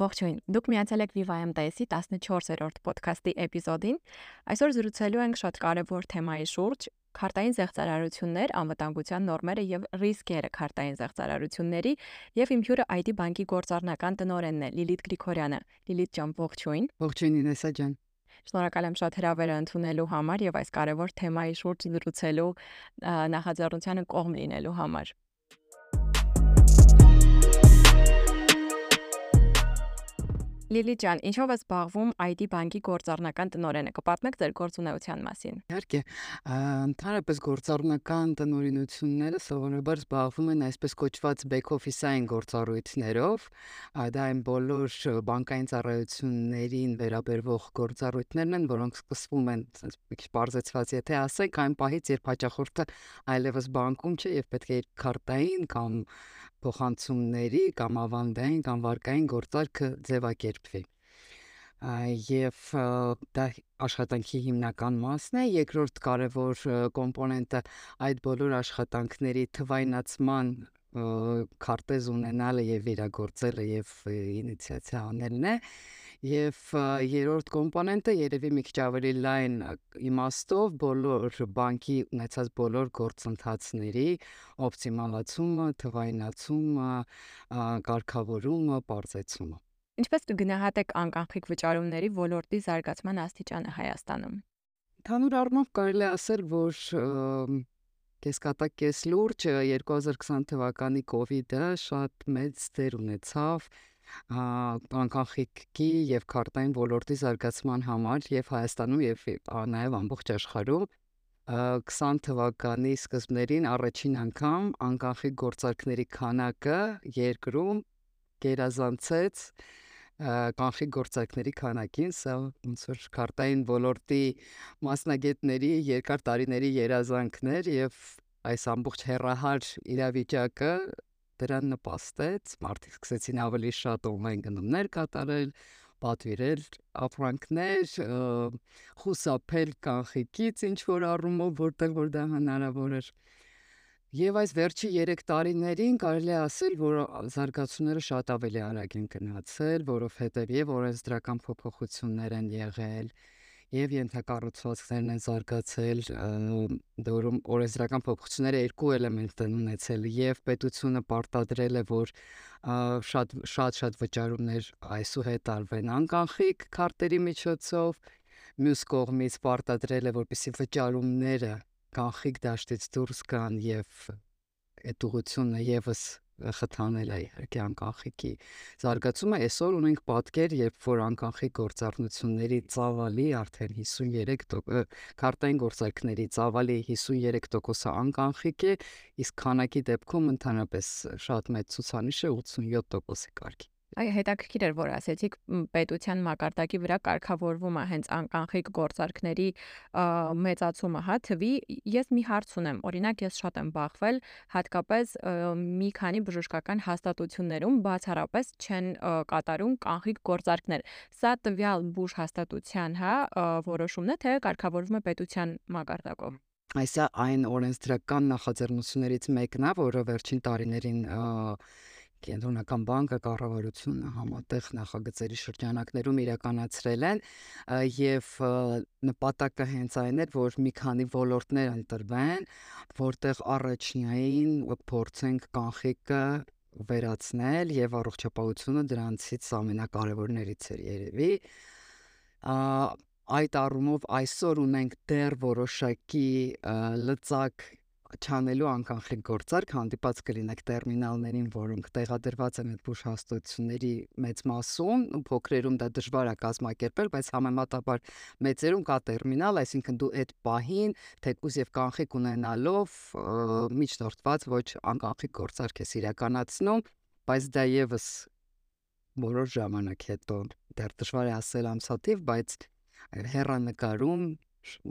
Ողջույն։ Դուք միացել եք Viva MTS-ի 14-րդ ոդքասթի էպիզոդին։ Այսօր զրուցելու ենք շատ կարևոր թեմայի շուրջ՝ քարտային զեղծարարություններ, անվտանգության նորմերը եւ ռիսկերը քարտային զեղծարարությունների եւ իմ հյուրը ID բանկի գործառնական տնօրենն է Լիլիթ Գրիգորյանը։ Լիլիթ ջան, ողջույն։ Ողջույն Ինեսա ջան։ Շնորհակալ եմ շատ հրավերը ընդունելու համար եւ այս կարևոր թեմայի շուրջ զրուցելու նախաձեռնությանը կողմ լինելու համար։ Լիլի ջան, ինչով է զբաղվում ID բանկի գործառնական տնօրենը։ Կպատմեք ձեր գործունեության մասին։ Իհարկե, ընդհանրապես գործառնական տնօրինությունները սովորաբար զբաղվում են այսպես կոչված back office-ային գործառույթներով, դա այն բոլոր բանկային ծառայություններին վերաբերվող գործառույթներն են, որոնք սկսվում են, ասես մի քիչ բարձեցված, եթե ասենք, այն պահից, երբ հաճախորդը այլևս բանկում չէ եւ պետք է իր քարտային կամ փոխանցումների կամ ավանդային կամ վարկային գործարքը ձևակերպվի եւ դա աշխատանքի հիմնական մասն է երկրորդ կարևոր կոմպոնենտը այդ բոլոր աշխատանքների թվայնացման քարտեզ ունենալը եւ իրագործելը եւ ինիցիատիվա անելն է եւ երրորդ կոմպոնենտը երևի մի քիչ ավելի լայն իմաստով բոլոր բանկի ունեցած բոլոր գործընթացների օպտիմալացումը, թվայնացումը, կարգավորումը, բարձեցումը։ Ինչպես կգնահատեք անկանխիկ վճարումների ոլորտի զարգացման աստիճանը Հայաստանում։ Թանուր առմամբ կարելի ասել, որ կեսկատակ կես լուրջ 2020 թվականի կ ូវ իդը շատ մեծ դեր ունեցավ անկանխիկի եւ քարտային ոլորտի զարգացման համար եւ Հայաստանում եւ նաեւ ամբողջ աշխարհում 20 թվականի սկզբներին առաջին անգամ անկանխիկ գործարքների քանակը երկրում գերազանցեց կանխիկ գործարքների քանակին, սա ոնց որ քարտային ոլորտի մասնագետների երկար տարիների երազանքներ եւ այս ամբողջ հերահար իրավիճակը դրան նպաստեց, մարդիկ սկսեցին ավելի շատ on-line գնումներ կատարել, պատվիրել ապրանքներ, խուսափել կանխիկից ինչ որ առումով, որտեղ որ դա հնարավոր էր։ Եվ այս վերջի 3 տարիներին կարելի է ասել, որ զարգացումները շատ ավելի արագ են գնացել, որովհետև եւ օրենսդրական փոփոխություններ են եղել, եւ ենթակառուցվածքներն են զարգացել, դուրում օրենսդրական փոփոխությունները երկու էլեմենտ են ունեցել եւ պետությունը պարտադրել է, որ շատ շատ շատ վճարումներ այսուհետ արվեն անկանխիկ քարտերի միջոցով, մյուս կողմից պարտադրել է, որպեսի վճարումները կանխիկ դաշտից դուրս գան եւ այդ ուղությունը եւս խթանել է իհարկե անկախիկի զարգացումը այսօր ունենք պատկեր երբ որ անկախիկ գործառնությունների ծավալի արդեն 53% քարտային գործարքների ծավալի 53%-ը անկախիկ է իսկ քանակի դեպքում ընդհանրապես շատ մեծ ցուցանիշ է 87%-ի կարգի Այ հետաքրքիր էր, որ ասեցիք պետության մակարդակի վրա կարգավորվում է հենց անկանխիկ գործարքների մեծացումը, հա, թվի։ Ես մի հարց ունեմ։ Օրինակ, ես շատ եմ բախվել, հատկապես մի քանի բժշկական հաստատություններում բացառապես չեն կատարում կանխիկ գործարքներ։ Սա տվյալ բուժ հաստատության, հա, որոշումն է, թե կարգավորվում է պետության մակարդակով այսա այն օրենսդրական նախաձեռնություններից մեկն է, որը վերջին տարիներին կենտրոնական բանկը կառավարությունը համատեղ նախագծերի շրջանակներում իրականացրել են եւ նպատակը հենց այն էր որ մի քանի ոլորտներ ընտրվեն որտեղ առաջնային փորձենք կանխիկը վերացնել եւ առողջապահությունը դրանցից ամենակարևորներից էր երևի այդ առումով այսօր ունենք դեռ որոշակի լծակ չանելու անկանխիկ գործարք հանդիպած կլինեք տերմինալներին, որոնք տեղադրված են այդ բուժհաստատությունների մեծ մասում, ու փոքրերում դա դժվար է կազմակերպել, բայց համեմատաբար մեծերում կա տերմինալ, այսինքն դու այդ պահին թեկուզ եւ կանխիկ ունենալով միջնորդված ոչ անկանխիկ գործարք ես իրականացնում, բայց դա եւս որոշ ժամանակ հետո դեռ դժվար է ասել ամսաթիվ, բայց հերանեկարում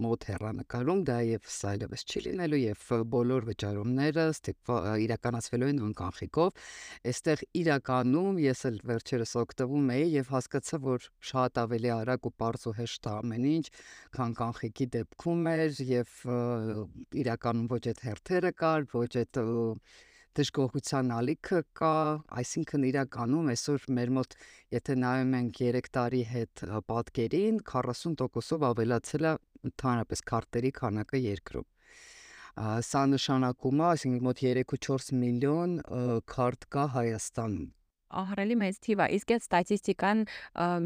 մոտ հեռանկարում դա եւ այլևս չի լինելու եւ բոլոր վճարումները իրականացվելու են անկանխիկով այստեղ իրականում ես էլ վերջերս օգտվում էի եւ հասկացա որ շատ ավելի արագ ու པարզ ու հեշտ է ամեն ինչ քան կանխիկի դեպքում էր եւ իրականում ոչ այդ հերթերը կար ոչ այդ դժգոհության ալիքը կա, այսինքն իրականում այսօր մեր մոտ եթե նայում ենք 3 տարի հետ պատկերին 40%-ով ավելացել է ընդհանրապես քարտերի քանակը երկրում սա նշանակում է, այսինքն մոտ 3-4 միլիոն քարտ կա Հայաստանում ահռելի մեծ թիվ է։ Իսկ այդ ստատիստիկան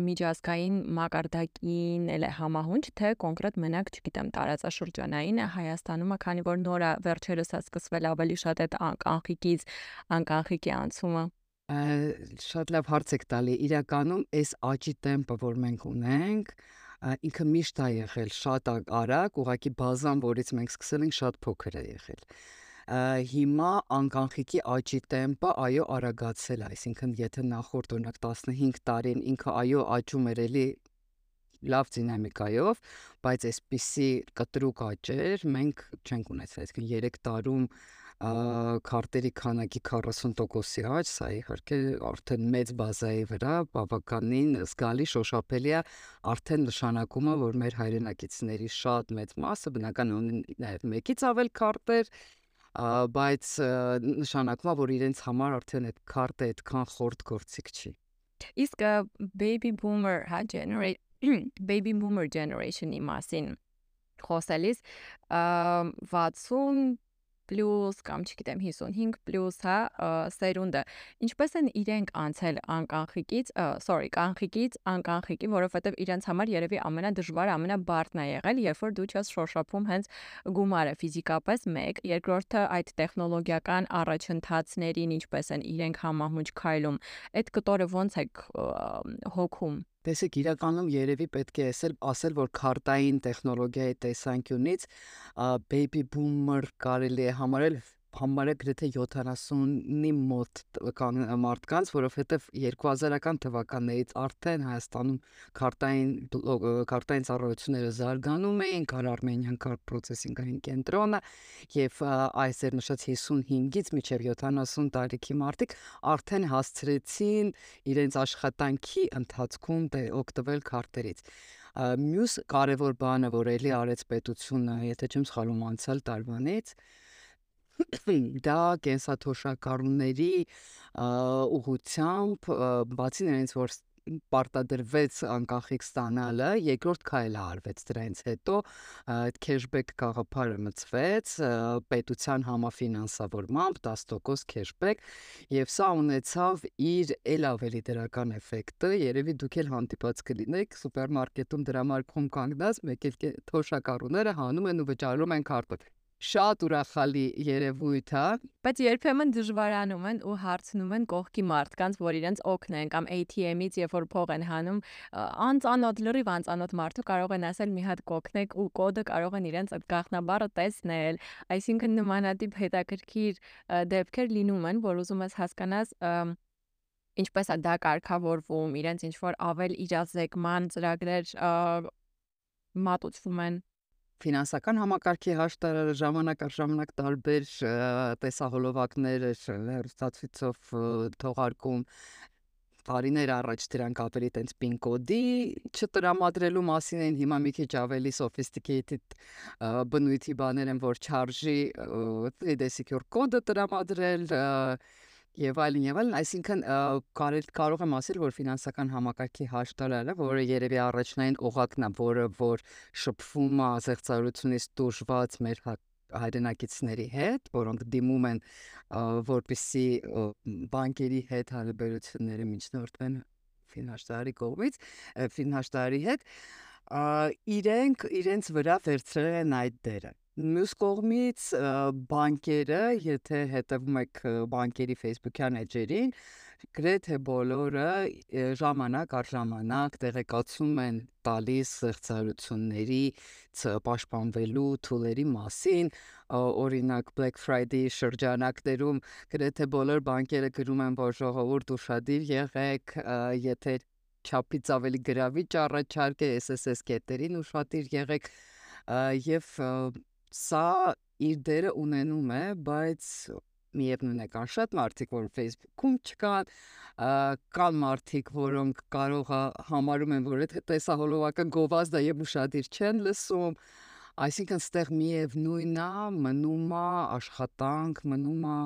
միջազգային մակարդակին էլ է համահունչ, թե կոնկրետ մենակ, չգիտեմ, տարածաշրջանային է Հայաստանում, քանի որ նորա վերջերս է սկսվել ավելի շատ այդ կանխիկից անկանխիկի անցումը շատ լավ հարց եք տալի։ Իրականում այս աճի տեմպը, որ մենք ունենք, ինքը միշտ է եղել շատ արագ, ուղղակի բազան, որից մենք սկսել ենք, շատ փոքր է եղել հիմա անկանխիկի աճի տեմպը այո արագացել է, այսինքն եթե նախորդ օրինակ 15 տարին ինքը այո աճում էր էլի լավ դինամիկայով, բայց այսպիսի կտրուկ աճեր մենք չենք ունեցել, այսինքն 3 տարում քարտերի քանակի 40%-ի աճ, սա իհարկե արդեն մեծ բազայի վրա բավականին զգալի շոշափելի է, արդեն նշանակում է, որ մեր հայրենակիցների շատ մեծ մասը բնական ունեն նաև մեկից ավել քարտեր, բայց նշանակում է, որ իրենց համար արդեն այդ քարտը այդքան խորտ գործիք չի։ Իսկ baby boomer, հա, generate baby boomer generation-ի մասին խոսելիս 60 պլյուս կամ չգիտեմ 55 պլյուս, հա, սերունդը ինչպես են իրենք անցել անկանխիկից, sorry, կանխիկից անկանխիկի, որովհետև իրենց համար երևի ամենադժվարը, ամենաբարդն է եղել, երբ որ դու չես շոշափում հենց գումարը ֆիզիկապես 1, երկրորդը այդ տեխնոլոգիական առաջընթացներին ինչպես են իրենք համահունչ քայլում։ Այդ կտորը ոնց է հոգում Տեսեք, իրականում երևի պետք է ասել, ասել, որ քարտային տեխնոլոգիայի տեսանկյունից baby boomer կարելի է համարել համարը գրեթե 70-ի մոտ մարդկանց, որովհետև 2000-ական թվականներից արդեն Հայաստանում քարտային քարտային ծառայությունները զարգանում էին, կար Armenian Card Processing-ային կենտրոնը եւ այս էր նշած 55-ից մինչեւ 70 տարիքի մարդիկ արդեն հասցրեցին իրենց աշխատանքի ընթացքում դե օգտվել քարտերից մյուս կարևոր բանը, որ ելի արեց պետությունը, եթե չեմ սխալվում, անցյալ տարվանից, դա կենսաթոշակառուների ուղությամբ բացի նրանից որ պարտադրվեց անկախիկ ստանալը, երկրորդ քայլը արվեց դրանից հետո այդ քեշբեք գաղափարը մցվեց պետության համաֆինանսավորմամբ 10% քեշբեք եւ սա ունեցավ իր ել ավելի դրական էֆեկտը երևի դուք էլ հանդիպած կլինեք սուպերմարկետում դրամարկղում կանգնած մեկ էլ թոշակառուները հանում են ու վճարում են քարտով շատ ուրախալի երևույթ է, բայց երբեմն դժվարանում են ու հարցնում են կողքի մարդկանց, որ իրենց օգնեն կամ ATM-ից, երբ որ փող են հանում, անծանոթ լրիվ անծանոթ մարդու կարող են ասել մի հատ կօգնեք ու կոդը կարող են իրենց այդ գաղտնաբառը տեսնել, այսինքն նմանատիպ հետաքրքիր դեպքեր լինում են, որ ուզում ես հասկանաս ինչպես է դա կարգավորվում, իրենց ինչ որ ավել իրազեկման ծրագրեր մատուցվում են ֆինանսական համակարգի հաշտարարը ժամանակ առ ժամանակ տարբեր տեսահոլովակներ հեռուստացույցով թողարկում տարիներ առաջ դրանք ավելի տենց պին կոդի չտրամադրելու մասին են հիմա մի քիչ ավելի sophisticated բնույթի բաներ են որ charge-ի դեսիկյուր կոդը տրամադրել եւ այլն եւ այլն, այսինքն կարել կարող եմ ասել, որ ֆինանսական համակարգի հաշտարարը, որը երևի առաջնային օղակն է, որը որ շփվում է զեղծարությունից դժված մեր հա, հայրենակիցների հետ, որոնք դիմում են որպիսի բանկերի հետ հարաբերությունները միջնորդվեն ֆինանսարի կողմից, ֆինանսարի հետ, իրենք իրենց վրա վերցրել են այդ դերը Մյուս կողմից բանկերը, եթե հետևում եք բանկերի Facebook-յան էջերին, գրեթե բոլորը ժամանակ առ ժամանակ տեղեկացում են տալիս զեղծարությունների պաշտպանվելու թուլերի մասին, օրինակ Black Friday շրջանակներում գրեթե բոլոր բանկերը գրում են, որ ժողովուրդ ուշադիր եղեք, եթե չափից ավելի գրավիչ առաջարկ է SSS կետերին ուշադիր եղեք եւ սա իր դերը ունենում է, բայց միևնույն է կան շատ մարդիկ, որ Facebook-ում չկան, կան մարդիկ, որոնք կարող է համարում են, որ այդ տեսահոլովակը գովազդ է եւ ուշադիր չեն լսում, այսինքն ստեղ միևնույնն է, մնում է աշխատանք, մնում է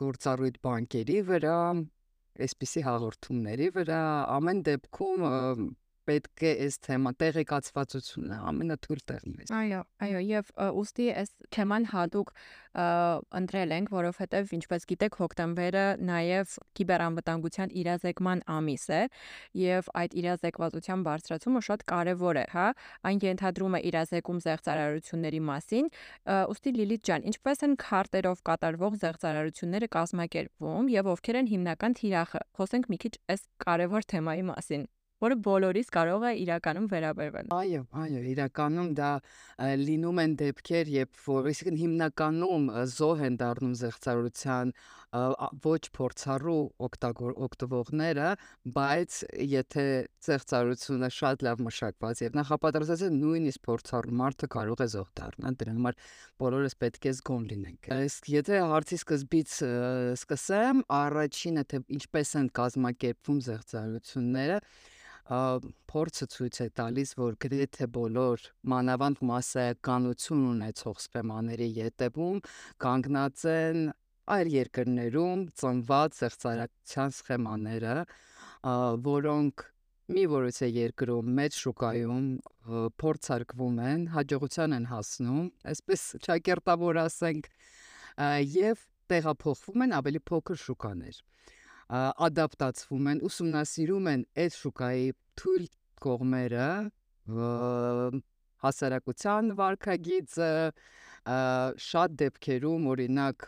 գործառույթ բանկերի վրա, այսպիսի հաղորդումների վրա, ամեն դեպքում պետք է այս թեմա տեղեկացվածությունը ամենաթույլ տեղն է։ Այո, այո, եւ ուստի այս թեման հատուկ ընտրել ենք, որովհետեւ ինչպես գիտեք, հոկտեմբերը նաեւ կիբերանվտանգության իրազեկման ամիս է եւ այդ իրազեկվածության բարձրացումը շատ կարեւոր է, հա։ Այն ենթադրում է իրազեկում զեղծարարությունների մասին։ Ուստի Լիլիթ ջան, ինչպես են քարտերով կատարվող զեղծարարությունները կազմակերպվում եւ ովքեր են հիմնական թիրախը։ Խոսենք մի քիչ այս կարեւոր թեմայի մասին որը բոլորիս կարող է իրականում վերաբերվել։ Այո, այո, իրականում դա լինում են դեպքեր, երբ որ այսինքն հիմնականում զոհ են դառնում զեղծարության ոչ փորձառու օգտվողները, բայց եթե զեղծարությունը շատ լավ մշակված եւ նախապատրաստած է, նույնիսկ փորձառու մարդը կարող է զոհ դառնալ։ Դրա համար բոլորս պետք է զգոն լինենք։ Իսկ եթե հարցի սկզբից սկսեմ, առաջինը թե ինչպես են կազմակերպվում զեղծարությունները, փորձը ցույց է տալիս, որ գրեթե բոլոր մանավանդ massայականություն ունեցող սխեմաների յետևում կանգնած են այլ երկրներում ծնված ծեղծարակության սխեմաները, որոնք մի որոշե երկրում մեծ շուկայում փորձարկվում են, հաջողության են հասնում, այսպես ճակերտավոր ասենք, եւ տեղափոխվում են ավելի փոքր շուկաներ ադապտացվում են, ուսումնասիրում են այդ շուկայի թույլ կողմերը, հասարակության վարկագիծը, շատ դեպքերում օրինակ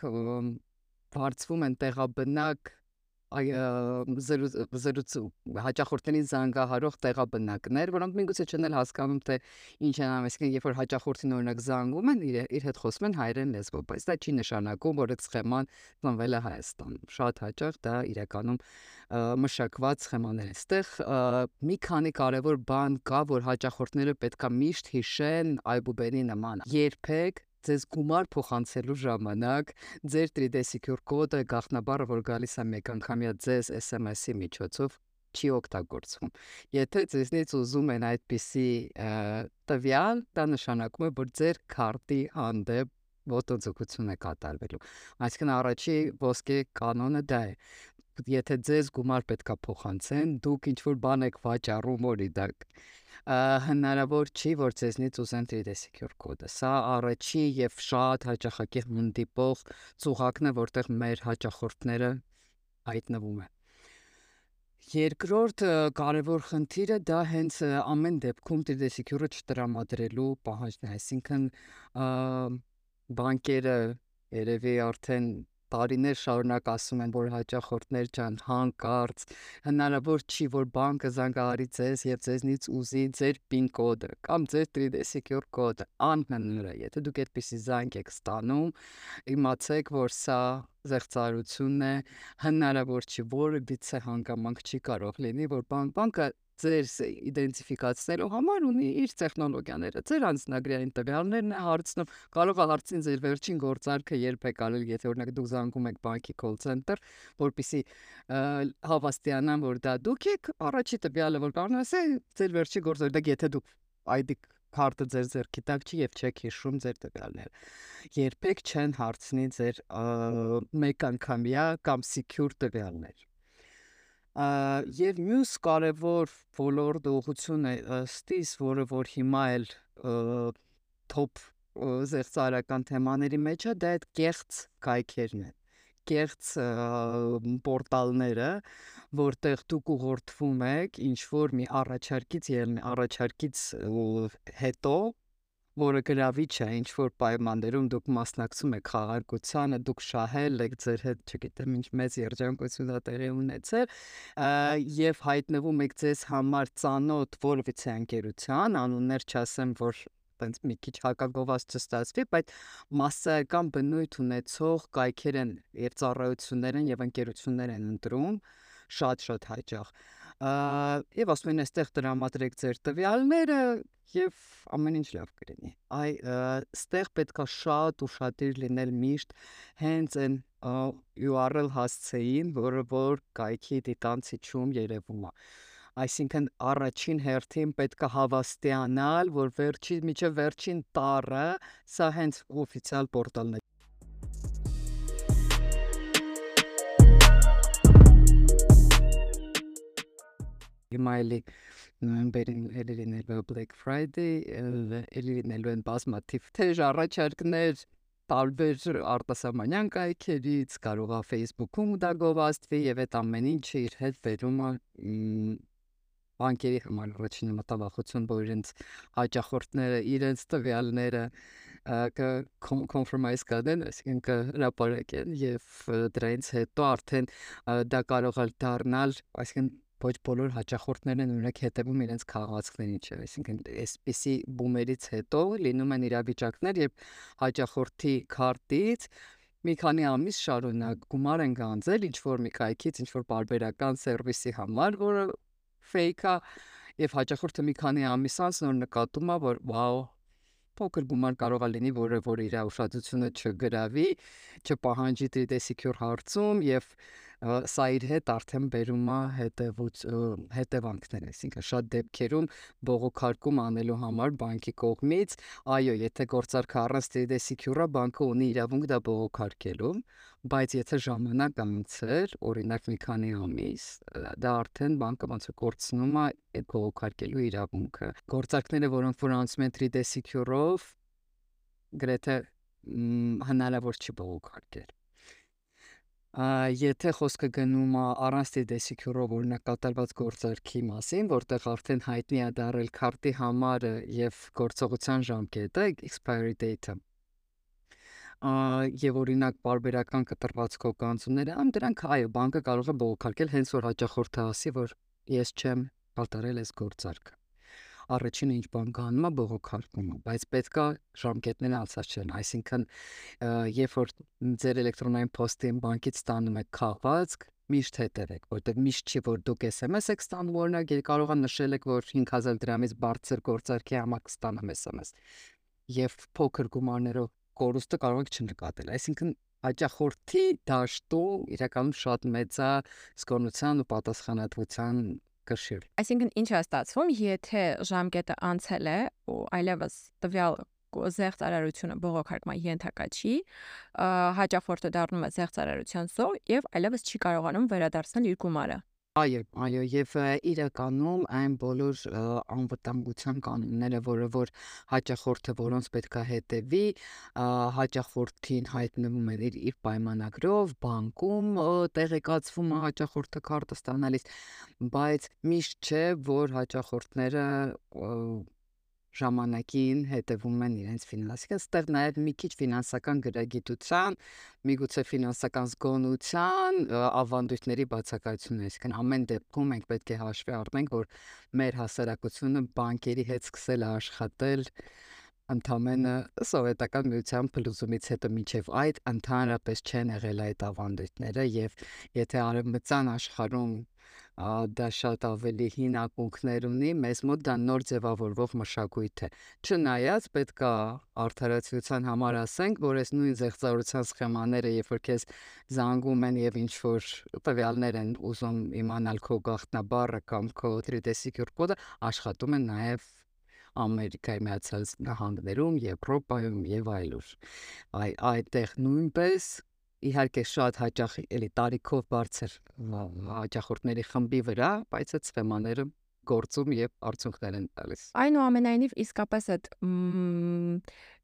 բարձվում են տեղաբնակ զրուցու հաճախորդներին զանգահարող տեղաբնակներ, որոնք միգուցե չեն էլ հասկանում թե ինչ են անում, այսինքն երբ որ հաճախորդին օրինակ զանգում են, իր, իր հետ խոսում են հայերեն լեզվով, բայց դա չի նշանակում, որ այդ սխեման ծնվել է Հայաստանում։ Շատ հաճախ դա իրականում մշակված սխեմաներ են։ Այստեղ մի քանի կարևոր բան կա, որ հաճախորդները պետքա միշտ հիշեն այբուբենի նման։ Երբեք ձեզ գումար փոխանցելու ժամանակ ձեր 3D secure կոդը գաղտնաբառը, որ գալիս է մեկ անգամյա ձեզ SMS-ի միջոցով չի օգտագործվում։ Եթե ձեզնից ուզում են այդպիսի տվյալ, դա նշանակում է, որ ձեր քարտի հանդեպ ոտնձգություն է կատարվելու։ Այսինքն առաջի ոսկե կանոնը դա է եթե ձեզ գումար պետքա փոխանցեն, դուք ինչ որ բան եք վաճառում օրինակ հնարավոր չի, որ ձեզնից ուզեն 3D secure կոդը։ Սա առաջի եւ շատ հաճախակի հանդիպող ծուղակն է, որտեղ մեր հաճախորդները հայտնվում են։ Երկրորդ կարևոր խնդիրը դա հենց ամեն դեպքում 3D secure-ը չտրամադրելու պահանջն է, այսինքն բանկերը երևի արդեն տարիներ շարունակ ասում են, որ հաճախորդներ ջան, հանկարծ հնարավոր չի, որ բանկը զանգահարի ձեզ եւ ձեզնից ուզի ձեր PIN կոդը կամ ձեր 3D secure կոդը։ Անհնար է, եթե դուք այդպեսի զանգ եք ստանում, իմացեք, որ սա զեղծարություն է, հնարավոր չի, որևիցե հանգամանք չի կարող լինի, որ բանկ բանկը ձեր իդենտիֆիկացնելու համար ունի իր տեխնոլոգիաները։ Ձեր անձնագրային տվյալներն է հարցնում, կարող է հարցին ձեր վերջին գործարքը երբ է կարել, եթե օրինակ դուք զանգում եք բանկի call center, որpիսի հավաստիանան, որ դա դուք եք, առաջի տվյալը որ կարող ասե, ձեր վերջի գործարքը, եթե դուք ID քարտը ձեր ձեռքի տակ չի եւ չեք հիշում ձեր տվյալները։ Երբեք չեն հարցնի ձեր մեկ անգամյա կամ secure տվյալներ եւ մյուս կարևոր ոլորտ ուղղությունը ըստիս, որը որ հիմա էլ top զեղծարական թեմաների մեջ է, դա այդ կեղծ կայքերն են կեղծ պորտալները, որտեղ դուք ուղղորդվում եք ինչ որ մի առաջարկից եւ առաջարկից հետո որը գրավիչ է ինչ որ պայմաններում դուք մասնակցում եք խաղարկությանը, դուք շահել եք ձեր հետ, չգիտեմ, ինչ մեծ երջանկություն է տեղի ունեցել, եւ հայտնվում եք ձեզ համար ծանոթ որևիցե անկերության, անուններ չասեմ, որ տենց մի քիչ հակագովաց չստացվի, բայց massայական բնույթ ունեցող կայքեր են եւ ծառայություններ են եւ ընկերություններ են ընտրում շատ-շատ հաճախ եւ ասում են այստեղ տրամադրեք ձեր տվյալները եւ ամեն ինչ լավ կլինի։ Այ ստեղ պետքա շատ ուշադիր լինել միշտ հենց այն URL հասցեին, որը որ կայքի դիտանցիչում երևում է։ Այսինքն առաջին հերթին պետք է հավաստիանալ, որ վերջի միջև վերջին տարը սա հենց օֆիցիալ պորտալն է։ Հիմա էլի նոյեմբերին ելինելու Black Friday, ելինելու են բազմաթիվ թե առաջարկներ, տարբեր արտասահմանյան կայքերից կարող է Facebook-ում դա գովաստվի եւ այդ ամեն ինչը իր հետ վերում է բանկերի համար առաջինը մտավախություն, որ իրենց հաճախորդները, իրենց տվյալները կկոմպրոմայզ կան, այսինքն կհրապարակեն եւ դրանից հետո արդեն դա կարող է դառնալ, այսինքն ոչ բոլոր հաճախորդներն են օրինակ հետևում իրենց քաղաքացիներին, չէ, այսինքն այսպիսի բումերից հետո լինում են իրավիճակներ, երբ հաճախորդի քարտից մի քանի ամիս շարունակ գումար են գանձել ինչ որ մի կայքից, ինչ որ բարբերական սերվիսի համար, որը է եւ հաճախորդը մի քանի ամիս անց նոր նկատում է, որ վաու փոքր գումար կարող է լինի, որը որ իր ուշադրությունը չգրավի, չպահանջի դրտեսիկյուր հարցում եւ սա իր հետ արդեն բերում է հետևուց հետևանքներ, այսինքն շատ դեպքերում բողոքարկում անելու համար բանկի կողմից, այո, եթե գործարքը առանց դրտեսիկյուրա, բանկը ունի իրավունք դա բողոքարկելու, բայց եթե ժամանակ անցեր, օրինակ մի քանի ամիս, դա արդեն բանկը ոնց է կորցնում է այդ բողոքարկելու իրավունքը։ Գործարքները, որոնք որ անցում են 3D secure-ով, գրեթե հնարավոր չի բողոքարկել։ Եթե խոսքը գնում է առանց secure-ով օրինակ կատարված գործարքի մասին, որտեղ արդեն հայտնի է դարել քարտի համարը եւ գործողության ժամկետը, expiry date-ը, եւ օրինակ բարբերական կտրվածքով կանցումները, ամ դրանք այո, բանկը կարող է բողոքարկել հենց որ հաճախորդը ասի, որ ես չեմ կատարել այս գործարքը առաջինը ինչ բան կանում է բողոքարկում բայց պետքա ժամկետները անցած չեն, այսինքն երբ որ ձեր էլեկտրոնային փոստին բանկից ստանում եք քաղվածք, միշտ հետևեք, որտեղ միշտ չի որ դուք SMS եք ստանում, օրինակ կարող է նշել եք, որ 5000 դրամից բարձր գործարքի համար կստանամ SMS։ Եվ փոքր գումարներով կորուստը կարող եք չնկատել, այսինքն հաճախորդի դաշտում իրականում շատ մեծ է զգոնության ու պատասխանատվության կշիռ։ Այսինքն ինչ է ստացվում, եթե ժամկետը անցել է ու այլևս տվյալ զեղծարարությունը բողոքարկման ենթակա չի, հաճախորդը դառնում է զեղծարարության զոհ եւ այլևս չի կարողանում վերադարձնել իր գումարը։ Այո, այո, եւ իրականում այն բոլոր անվտանգության կանոնները, որը որ հաճախորդը որոնց պետքա հետևի, հաճախորդին հայտնվում իր, իր պայմանագրով, բանկում տեղեկացվում է հաճախորդը քարտը ստանալիս, բայց միշտ չէ, որ հաճախորդները ժամանակին հետևում են իրենց ֆինանսական, այստեղ նաև մի քիչ ֆինանսական գրագիտության, միգուցե ֆինանսական զգոնության ավանդույթների բացակայությունն է, այսինքն ամեն դեպքում մենք պետք է հաշվի առնենք, որ մեր հասարակությունը բանկերի հետ սկսել է աշխատել ընդամենը սովետական միության փլուզումից հետո միջև այդ ընդհանրապես չեն եղել այդ ավանդույթները եւ եթե արևմտյան աշխարհում դա շատ ավելի հին ակունքներ ունի, մեզ մոտ դա նոր ձևավորվող մշակույթ է։ Չնայած պետքա արդարացիության համար ասենք, որ այս նույն զեղծարության սխեմաները, երբ որ քեզ զանգում են եւ ինչ որ տվյալներ են ուզում իմանալ քո գաղտնաբառը կամ քո 3D secure կոդը, աշխատում են նաեւ Ամերիկայի Միացյալ Նահանգներում, Եվրոպայում եւ այլուր։ Այ այդտեղ նույնպես իհարկե շատ հաճախ էլի տարիքով բարձր հաճախորդների խմբի վրա, բայց այդ սխեմաները գործում եւ արդյունքներ են տալիս։ Այնուամենայնիվ իսկապես այդ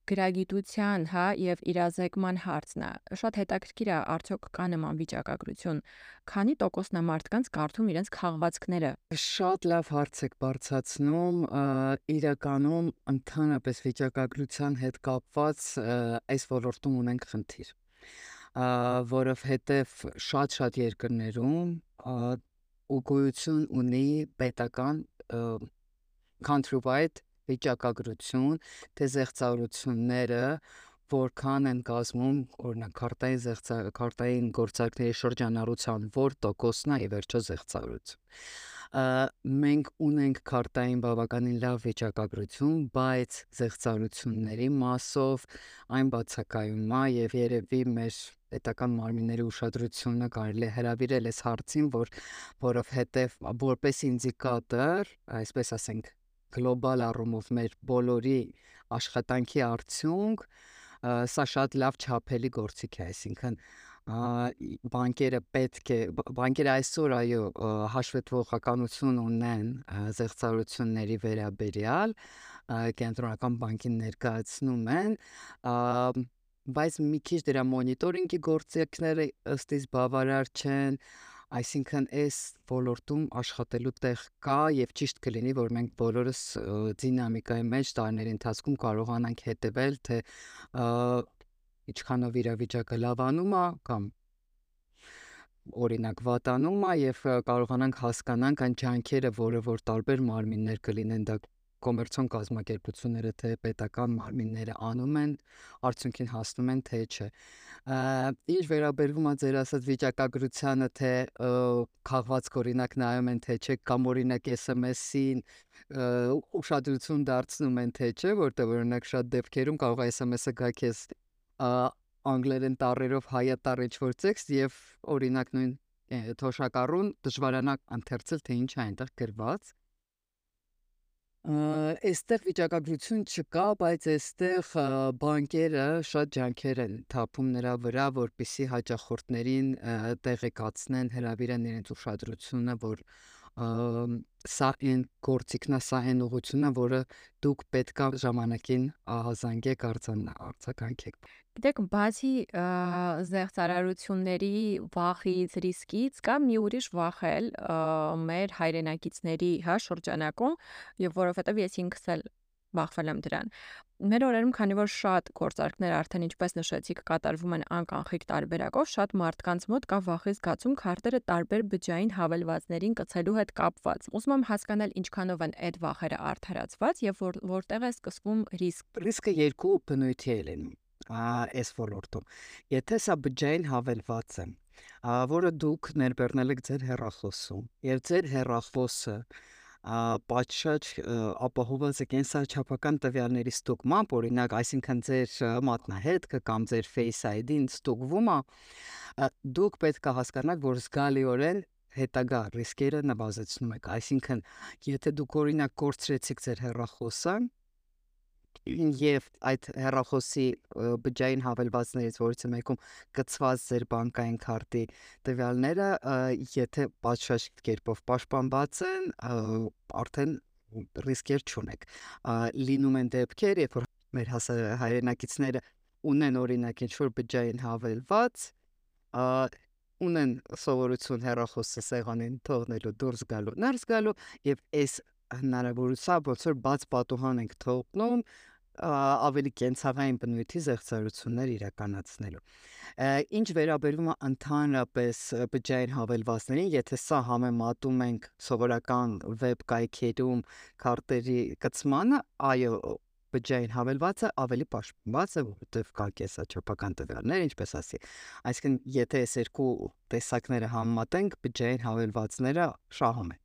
գրագիտության, հա, եւ իրազեկման հարցն է։ Շատ հետաքրքիր է, արդյոք կա նման վիճակագրություն։ Քանի տոկոսն է մարդկանց կարդում իրենց քաղվածքները։ Շատ լավ հարց եք բարձացնում։ Իրականում ընդհանրապես վիճակագրության հետ կապված այս ոլորտում ունենք խնդիր որովհետև շատ-շատ երկրներում ուղղություն ունի պետական country-wide վիճակագրություն, թե զեղծարությունները որքան են կազմում օրինակ քարտային զեղծա քարտային գործարքների շրջանառության որ տոկոսն է վերջո զեղծարություն մենք ունենք քարտային բավականին լավ վիճակագրություն, բայց զեղծարությունների մասով այն բացակայում է եւ երևի մեր պետական մարմինների ուշադրությունը կարելի է հրավիրել այս հարցին, որ որովհետեւ որպես ինդիկատոր, այսպես ասենք, գլոբալ առումով մեր բոլորի աշխատանքի արդյունք, սա շատ լավ չափելի գործիք է, այսինքն բանկերը պետք է բանկերը այսօր այո հաշվետվողականություն ունեն զեղծարությունների վերաբերյալ կենտրոնական բանկին ներկայացնում են բայց մի քիչ դրա մոնիտորինգի գործիքները ըստ իս բավարար չեն Այսինքն այս ոլորտում աշխատելու տեղ կա եւ ճիշտ կլինի, որ մենք բոլորս դինամիկայի մեջ տարիների ընթացքում կարողանանք հետևել, թե ինչքանով իրավիճակը լավանում է կամ օրինակ վատանում է եւ կարողանանք հասկանանք այն ջանքերը, որը որ տարբեր մարմիններ կլինեն դա կոմերցիոն կազմակերպությունները թե պետական մարմինները անում են, արդյունքին հասնում են թե չէ։ Ինչ վերաբերվում է ձեր ասած վիճակագրությանը, թե քաղված օրինակ նայում են թե չէ կամ օրինակ SMS-ին ուշադրություն դարձնում են թե չէ, որտեղ օրինակ շատ դեպքերում կարող է SMS-ը գա քեզ անգլերեն տառերով հայատառ ինչ-որ տեքստ եւ օրինակ նույն թոշակառուն դժվարանա ընթերցել թե ինչ է այնտեղ գրված Այստեղ վիճակագրություն չկա, բայց այստեղ բանկերը շատ ջանքեր են թափում նրա վրա, որպեսզի հաճախորդներին տեղեկացնեն, հրավիրեն իրենց ուշադրությունը, որ սա այն գործիքն է, սա այն ուղղությունն է, որը դուք պետքա ժամանակին ահազանգեք արձագանքեք։ Գիտեք, բացի զեղծարարությունների վախից, ռիսկից կա մի ուրիշ վախ էլ մեր հայրենակիցների հա շրջանակում, եւ որովհետեւ ես ինքս էլ բախվել եմ դրան։ Մեր օրերում, քանի որ շատ գործարքներ արդեն ինչպես նշեցիք, կատարվում են անկանխիկ տարբերակով, շատ մարդկանց մոտ կա վախի զգացում քարտերը տարբեր բջջային հավելվածներին կցելու հետ կապված։ Ուզում եմ հասկանալ ինչքանով են այդ վախերը արդարացված եւ որ, որտեղ է սկսվում ռիսկ։ Ռիսկը երկու բնույթի է լինում այս ոլորտում։ Եթե սա բջջային հավելված է, որը դուք ներբեռնել եք ձեր հեռախոսում, եւ ձեր հեռախոսը պատշաճ ապահոված է կենսաչափական տվյալների ստուգմամբ, օրինակ, այսինքն ձեր մատնահետքը կամ ձեր Face ID-ն ստուգվում է, դուք պետք է հասկանաք, որ զգալիորեն հետագա ռիսկերը նվազեցնում եք։ Այսինքն, եթե դուք օրինակ կորցրեցիք ձեր հեռախոսը, եւ այդ հեռախոսի բջջային հավելվածներից որից մեկում կցված ձեր բանկային քարտի տվյալները, եթե պատշաճ կերպով պաշտպանված են, արդեն ռիսկեր չունեք։ Լինում են դեպքեր, երբ որ մեր հայրենակիցները ունեն օրինակ ինչ-որ բջջային հավելված, ունեն սովորություն հեռախոսը սեղանին թողնելու դուրս գալու, ներս գալու եւ այս հնարավորությամբ ոնց որ բաց պատուհան ենք թողնում ավելի կենցաղային բնույթի զեղծարություններ իրականացնելու։ Ինչ վերաբերում է ընդհանրապես բջջային հավելվածներին, եթե սա համեմատում ենք սովորական վեբ կայքերում քարտերի կցմանը, այո, բջջային հավելվածը ավելի պաշտպանված է, որովհետև կա կեսաչափական տվյալներ, ինչպես ասի։ Այսինքն, եթե այս երկու տեսակները համեմատենք, բջջային հավելվածները շահում են։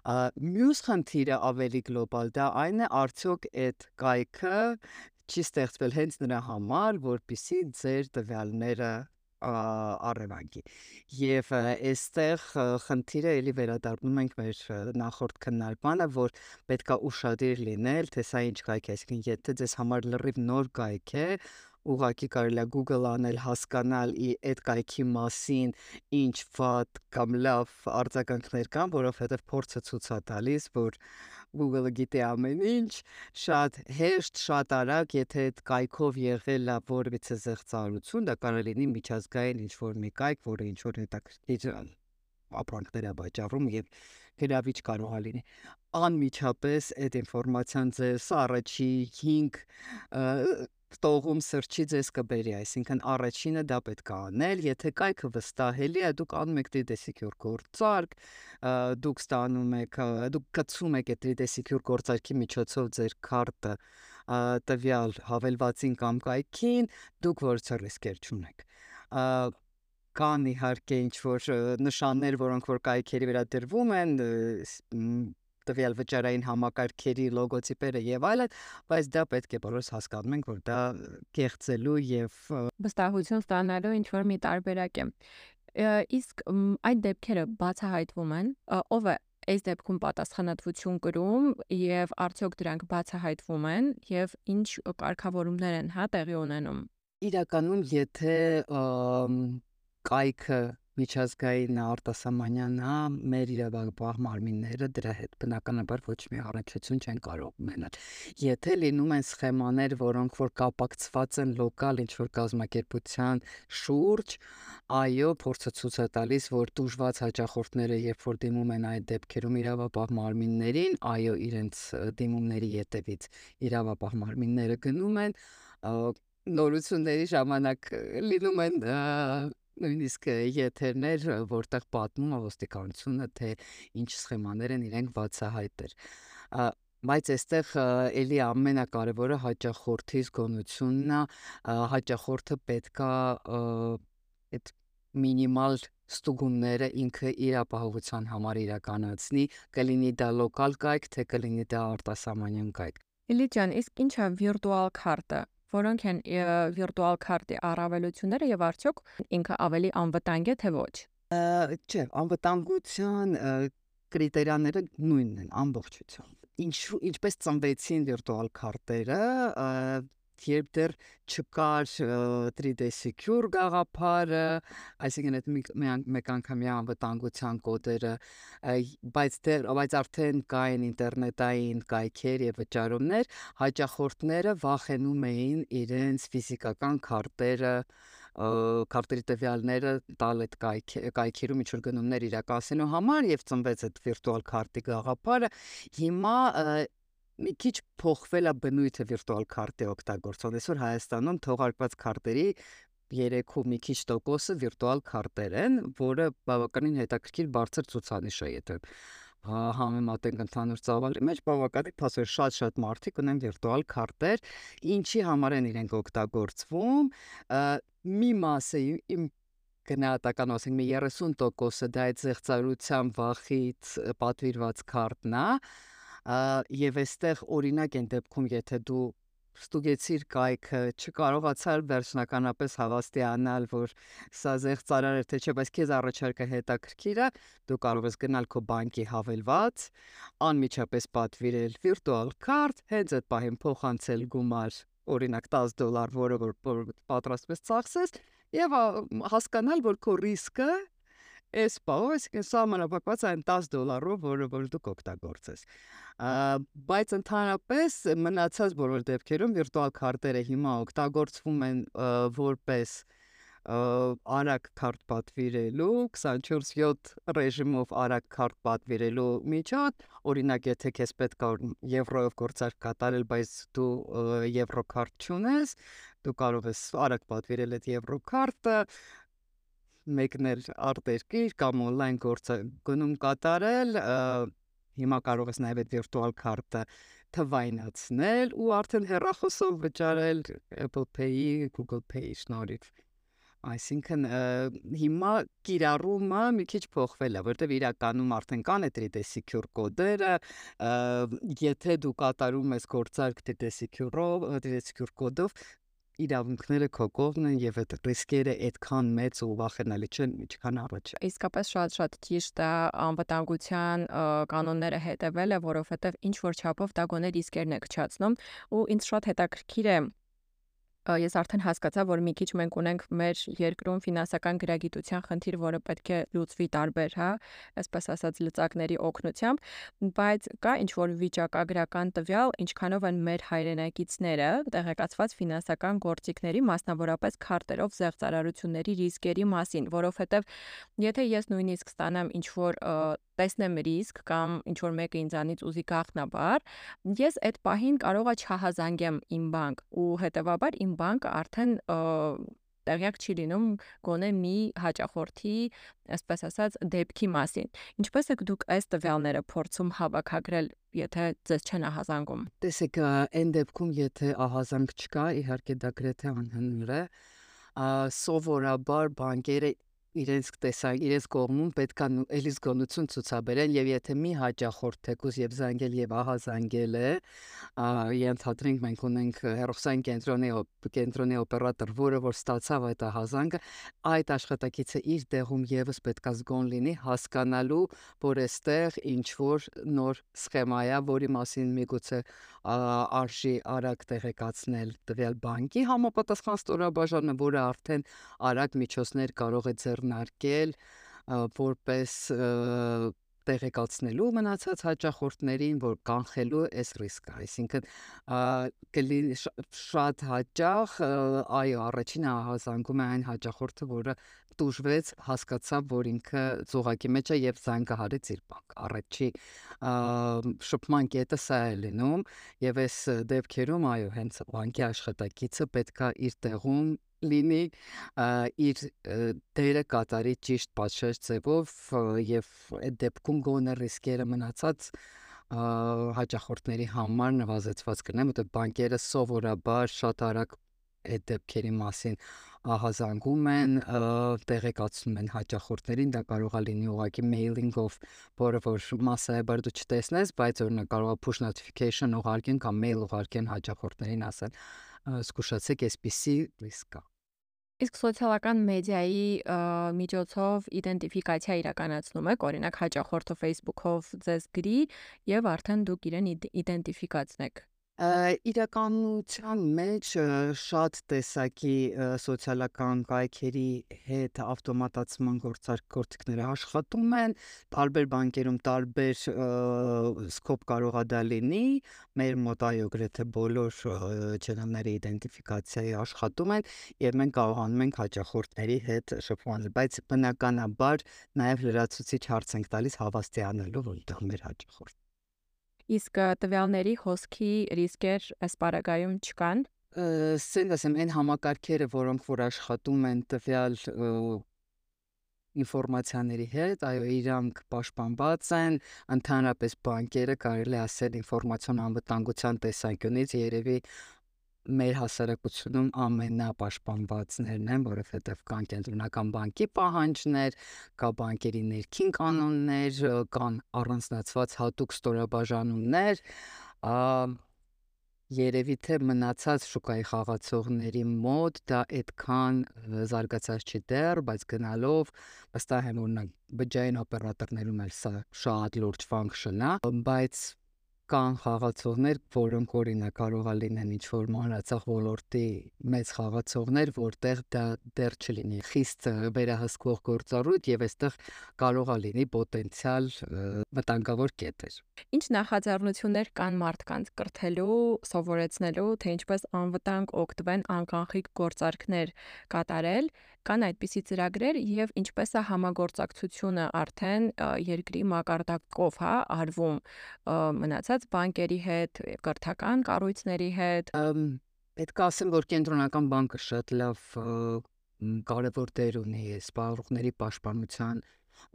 Մյուս խնդիրը ավելի գլոբալ դա այն է, արդյոք այդ կայքը չի ստեղծվել հենց նրա համար, որpիսի ձեր տվյալները առևանգի։ Եվ այստեղ խնդիրը էլի վերադառնում ենք մեր նախորդ քննարկմանը, որ պետքա ուշադիր լինել, թե սա ինչ կայք է, այսինքն եթե ձեզ համար լրիվ նոր կայք է, ուղղակի կարելի է Google անել, հասկանալ ի այդ կայքի մասին ինչ վատ կամ լավ արձագանքներ կան, որովհետև փորձը ցույց է տալիս, որ Google-ը գիտի ամեն ինչ, շատ հեշտ, շատ արագ, եթե այդ կայքով եղել է որևիցե զեղծարություն, դա կարող լինի միջազգային ինչ-որ մի կայք, որը ինչ-որ հետաքրքիր ապրանքներ է վաճառում եւ գրավիչ կարող է լինի անմիջապես այդ ինֆորմացիան ձեզ առաջի 5 տողում սրճի ձեզ կբերի, այսինքն առաջինը դա պետք է անել, եթե կայքը վստահելի է, դուք անում եք 3D Secure գործարք, դուք ստանում եք, դուք կցում եք այդ 3D Secure գործարքի միջոցով ձեր քարտը տվյալ հավելվածին կամ կայքին, դուք որցը ռիսկեր չունեք կան իհարկե ինչ որ նշաններ, որոնք որ կայքերի վրա դրվում են, տվյալ վճարային համակարգերի լոգոտիպերը եւ այլն, բայց դա պետք է բոլորս հասկանում ենք, որ դա կեղծելու եւ վստահություն ստանալու ինչ որ մի տարբերակ է։ Իսկ այդ դեպքերը բացահայտվում են, ով է այս դեպքում պատասխանատվություն կրում եւ արդյոք դրանք բացահայտվում են եւ ինչ կարգավորումներ են հա տեղի ունենում։ Իրականում եթե կայքը միջազգային արտասահմանյան հա մեր իրավապահ մարմինները դրա հետ բնականաբար ոչ մի առնչություն չեն կարող ունենալ։ Եթե լինում են սխեմաներ, որոնք որ կապակցված են լոկալ ինչ որ կազմակերպության շուրջ, այո, փորձը ցույց է տալիս, որ դժված հաճախորդները, երբ որ դիմում են այդ դեպքերում իրավապահ մարմիններին, այո, իրենց դիմումների յետևից իրավապահ մարմինները գնում են նորությունների ժամանակ լինում են նույնիսկ եթերներ, որտեղ պատմում է ոստիկանությունը, թե ինչ սխեմաներ են իրենք բացահայտել։ Բայց այստեղ էլի ամենակարևորը հաճախորդի զգոնությունն է, հաճախորդը պետքա այդ մինիմալ ստուգումները ինքը իր ապահովության համար իրականացնի, կլինի դա լոկալ կայք, թե կլինի դա արտասահմանյան կայք։ Իլի ջան, իսկ ի՞նչ է վիրտուալ քարտը որոնք են վիրտուալ քարտի առավելությունները եւ արդյոք ինքը ավելի անվտանգ է թե ոչ։ Չէ, անվտանգության կրիտերիաները նույնն են ամբողջությամբ։ Ինչ ինչպես ծնվեցին վիրտուալ քարտերը, երբ դեռ չկար 3D secure գաղափարը, այսինքն այդ մեկ անգամյա անվտանգության կոդերը, բայց դեռ բայց արդեն կային ինտերնետային կայքեր եւ վճարումներ, հաճախորդները վախենում էին իրենց ֆիզիկական քարտերը քարտերի տվյալները տալ այդ կայքերում ինչ որ գնումներ իրականացնելու համար եւ ծնվեց այդ վիրտուալ քարտի գաղափարը հիմա մի քիչ փոխվել է բնույթը վիրտուալ քարտի օգտագործող։ Այսօր Հայաստանում թողարկված քարտերի 3 ու մի քիչ տոկոսը վիրտուալ քարտեր են, որը բավականին հետաքրքիր բարձր ցուցանիշ է, եթե համեմատենք ընդհանուր ծավալի մեջ, բավականին փասեր շատ-շատ մարդիկ ունեն վիրտուալ քարտեր, ինչի համար են իրենք օգտագործվում։ Մի մասը իմ գնահատական ասենք մի 30%-ը դա այդ զեղծարության վախից պատվիրված քարտն է, եւ այստեղ օրինակ են դեպքում, եթե դու ստուգեցիր կայքը, չկարողացար վերջնականապես հավաստիանալ, որ սա զեղծարար է թե չէ, բայց քեզ առաջարկը հետաքրքիր է, դու կարող ես գնալ քո բանկի հավելված, անմիջապես պատվիրել վիրտուալ քարտ, հենց այդ պահին փոխանցել գումար, օրինակ 10 դոլար, որը որ պատրաստ ես ծախսես, եւ հասկանալ, որ քո ռիսկը Էս պահով, այսինքն սահմանափակված այն 10 դոլարով, որը որ դուք օգտագործես։ Բայց ընդհանրապես մնացած բոլոր դեպքերում վիրտուալ քարտերը հիմա օգտագործվում են որպես արագ քարտ պատվիրելու 24/7 ռեժիմով արագ քարտ պատվիրելու միջոց օրինակ եթե քեզ պետք է եվրոյով գործարք կատարել բայց դու եվրո քարտ չունես դու կարող ես արագ պատվիրել այդ եվրո քարտը մեկնել արտերկիր կամ on-line գործը գնում կատարել, հիմա կարող ես նաև այդ վիրտուալ քարտը թվայնացնել ու արդեն հեռախոսով վճարել Apple Pay-ի, Google Pay-ի շնորհիվ։ Այսինքն հիմա կիրառումը մի քիչ փոխվել է, որտեղ իրականում արդեն կան այդ 3D secure կոդերը, եթե դու կատարում ես գործարք 3D secure-ով, 3D secure կոդով, իրավունքները քո կողմն են եւ այդ ռիսկերը այդքան մեծ ու վախենալի չեն, ինչքան առաջ։ Իսկապես շատ-շատ ճիշտ է անվտանգության կանոնները հետևելը, որովհետեւ ինչ որ չափով դա գոնե ռիսկերն է քչացնում ու ինձ շատ հետաքրքիր է ես արդեն հասկացա, որ մի քիչ մենք ունենք մեր երկրում ֆինանսական գրագիտության խնդիր, որը պետք է լուծվի տարբեր, հա, այսպես ասած լծակների օգնությամբ, բայց կա ինչ որ վիճակագրական տվյալ, ինչքանով են մեր հայրենակիցները տեղեկացված ֆինանսական գործիքների, մասնավորապես քարտերով զեղծարարությունների ռիսկերի մասին, որովհետև եթե ես նույնիսկ ստանամ ինչ որ տեսնեմ ռիսկ կամ ինչ որ մեկը ինձանից ուզի գախնաբար, ես այդ պահին կարողա չհազանգեմ իմ բանկ ու հետեւաբար իմ բանկը արդեն տեղյակ չի լինում գոնե մի հաճախորդի, այսպես ասած, դեպքի մասին։ Ինչպես եք դուք այս տվյալները փորձում հավաքագրել, եթե ձեզ չեն ահազանգում։ Տեսեք, այն դեպքում, եթե ահազանգ չկա, իհարկե դա գրեթե անհնար է, սովորաբար բանկերը իրենց տեսա իրենց կողմում պետքա էլի զգոնություն ցուցաբերեն եւ եթե մի հաճախորդ թեկուզ եւ զանգել եւ ահա զանգել է ենթադրենք մենք ունենք հերոսային կենտրոնի կենտրոնի օպերատոր որը որ ստացավ այդ ահազանգը այդ աշխատակիցը իր տեղում եւս պետքա զգոն լինի հասկանալու որ այստեղ ինչ որ նոր սխեմա է որի մասին միգուցե արժի արագ տեղեկացնել տվյալ բանկի համապատասխան ստորաբաժանը, որը արդեն արագ միջոցներ կարող է ձեռնարկել որպես տեղեկացնելու մնացած հաճախորդներին, որ կանխելու այս ռիսկը, այսինքն կլինի շատ հաճախ, այո, առաջինը ահազանգում է այն հաճախորդը, որը տուժվեց, հասկացավ, որ ինքը ծուղակի մեջ է եւ զանգահարեց իր բանկ։ Առաջի շփման կետը սա է լինում եւ այս դեպքերում այո, հենց բանկի աշխատակիցը պետքա իր տեղում լինի իր դերը կատարի ճիշտ պատշաճ ձևով եւ այդ դեպքում գոնե ռիսկերը մնացած հաճախորդների համար նվազեցված կնեն, որտեղ բանկերը սովորաբար շատ արագ այդ դեպքերի մասին ահազանգում են, տեղեկացնում են հաճախորդներին, դա կարող է լինի ուղղակի mail-ով, որը որ massայաբար դու չտեսնես, բայց օրինակ կարող է push notification ուղարկեն կամ mail ուղարկեն հաճախորդներին ասեն, զգուշացեք, այսպիսի ռիսկ կա։ Իսկ սոցիալական մեդիայի միջոցով իդենտիֆիկացիա իրականացնում եք, օրինակ հաճախորդը Facebook-ով ձեզ գրի եւ արդեն դուք իրեն իդենտիֆիկացնեք իրականության մեջ շատ տեսակի սոցիալական կայքերի հետ ավտոմատացման գործարքները աշխատում են, տարբեր բանկերում տարբեր սկոպ կարող է դա լինի, մեր մոտ այո գրեթե բոլոր չենալների իդենտիֆիկացիայի աշխատում են եւ մենք կարողանում ենք հաճախորդների հետ շփվել, բայց բնականաբար նաեւ լրացուցիչ հարց ենք տալիս հավաստիանալու, որ դա մեր հաճախորդ Իսկ տվյալների հոսքի ռիսկեր այս պարագայում չկան։ Սենց ասեմ, այն համակարգերը, որոնք որ աշխատում են տվյալ ինֆորմացիաների հետ, այո, իրանք պաշտպանված են, ընդհանրապես բանկերը կարելի ասել ինֆորմացիոն անվտանգության տեսանկյունից երևի մեր հասարակությունում ամենապաշտպանվածներն են, որովհետև կան կենտրոնական բանկի պահանջներ, կա բանկերի ներքին կանոններ, կան առանձնացված հատուկ ստորաբաժանումներ, երևի թե մնացած շուկայի խաղացողների մոտ դա այդքան զարգացած չի դեռ, բայց գնալով վստահ եմ օրինակ բջջային օպերատորներում էլ սա շատ լուրջ ֆունկցիոն է, բայց կան խաղացողներ, որոնք օրինակ կարող է լինեն ինչ որ մանրացախ ոլորտի մեծ խաղացողներ, որտեղ դա դեռ չլինի խիստ վերահսկվող գործառույթ եւ այստեղ կարող է լինի պոտենցիալ վտանգավոր կետեր։ Ինչ նախաձեռնություններ կան մարդկանց կրթելու, սովորեցնելու, թե ինչպես անվտանգ օգտվեն անկանխիկ գործարքներ կատարել կան այդպիսի ծրագրեր եւ ինչպես է համագործակցությունը արդեն երկրի մակարդակով, հա, արվում մնացած բանկերի հետ, կրթական կառույցների հետ։ Պետք է ասեմ, որ կենտրոնական բանկը շատ լավ կարևոր դեր ունի սպառողների պաշտպանության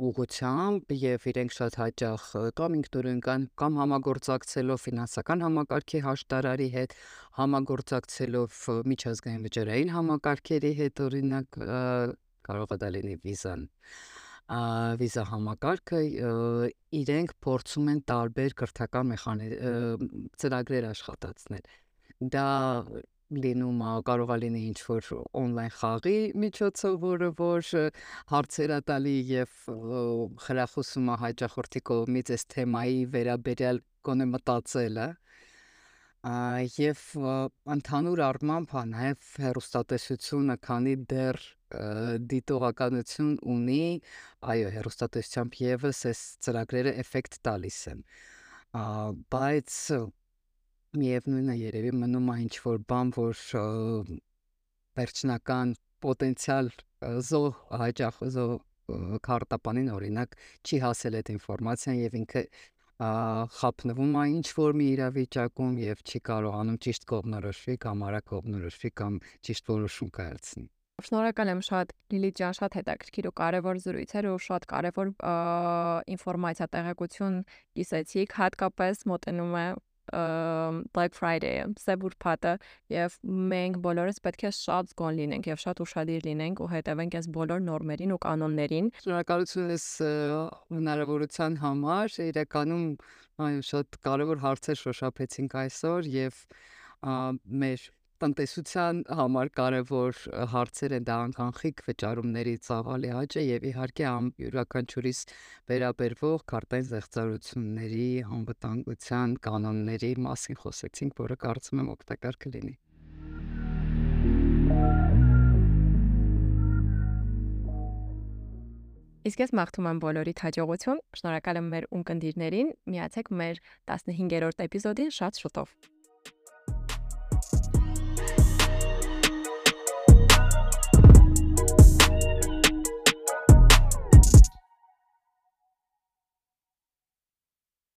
ուղղությամբ եւ իրենք շատ հաճախ կամ ինքնուրույն կան կամ համագործակցելով ֆինանսական համակարգի հաշտարարի հետ, համագործակցելով միջազգային վճարային համակարգերի հետ, օրինակ կարող է դա լինի վիզան վիզա համակարգը իրենք փորձում են տարբեր կրթական մեխանիզմ ծրագրեր աշխատացնել։ Դա լինում է, կարող է լինի ինչ որ on-line խաղի միջոցով, որը որ հարցեր է տալի եւ խրախուսում է հաճախորդի կողմից այս թեմայի վերաբերյալ կոնե մտածելը եւ ընդհանուր առմամբ նաեւ հերոստատեսությունը քանի դեռ դիտողականություն ունի այո հերոստատեսությամբ եւս այս ծրագրերը էֆեկտ տալիս են բայց միևնույնն է երևի մնում է ինչ որ բան, որ վերջնական պոտենցիալ զոհ հաճախ զոհ քարտապանին օրինակ չի հասել այդ ինֆորմացիան եւ ինքը խափնվում է ինչ որ մի իրավիճակում եւ չի կարողանում ճիշտ կողմնորոշվի կամ արագ կողմնորոշվի կամ ճիշտ որոշում կայացնի։ Շնորհակալ եմ շատ Լիլիթ ջան, շատ հետաքրքիր ու կարևոր զրույց էր ու շատ կարևոր ինֆորմացիա տեղեկություն կիսեցիք, հատկապես մոտենում է Black Friday-ը, Սև ուրբաթը, եւ մենք բոլորս պետք է շատ զգոն լինենք եւ շատ ուշադիր լինենք ու հետևենք այս բոլոր նորմերին ու կանոններին։ Շնորհակալություն ես հնարավորության համար։ Իրականում այո, շատ կարևոր հարցեր շոշափեցինք այսօր եւ մեր տնտեսության համար կարևոր հարցեր են դա անկանխիկ վճարումների ծավալի աճը եւ իհարկե յուրաքանչյուրիս վերաբերվող քարտային զեղծարությունների անվտանգության կանոնների մասին խոսեցինք, որը կարծում եմ օգտակար կլինի։ Իսկ ես մաղթում եմ բոլորիդ հաջողություն։ Շնորհակալ եմ մեր ունկնդիրներին։ Միացեք մեր 15-րդ էպիզոդին շատ շուտով։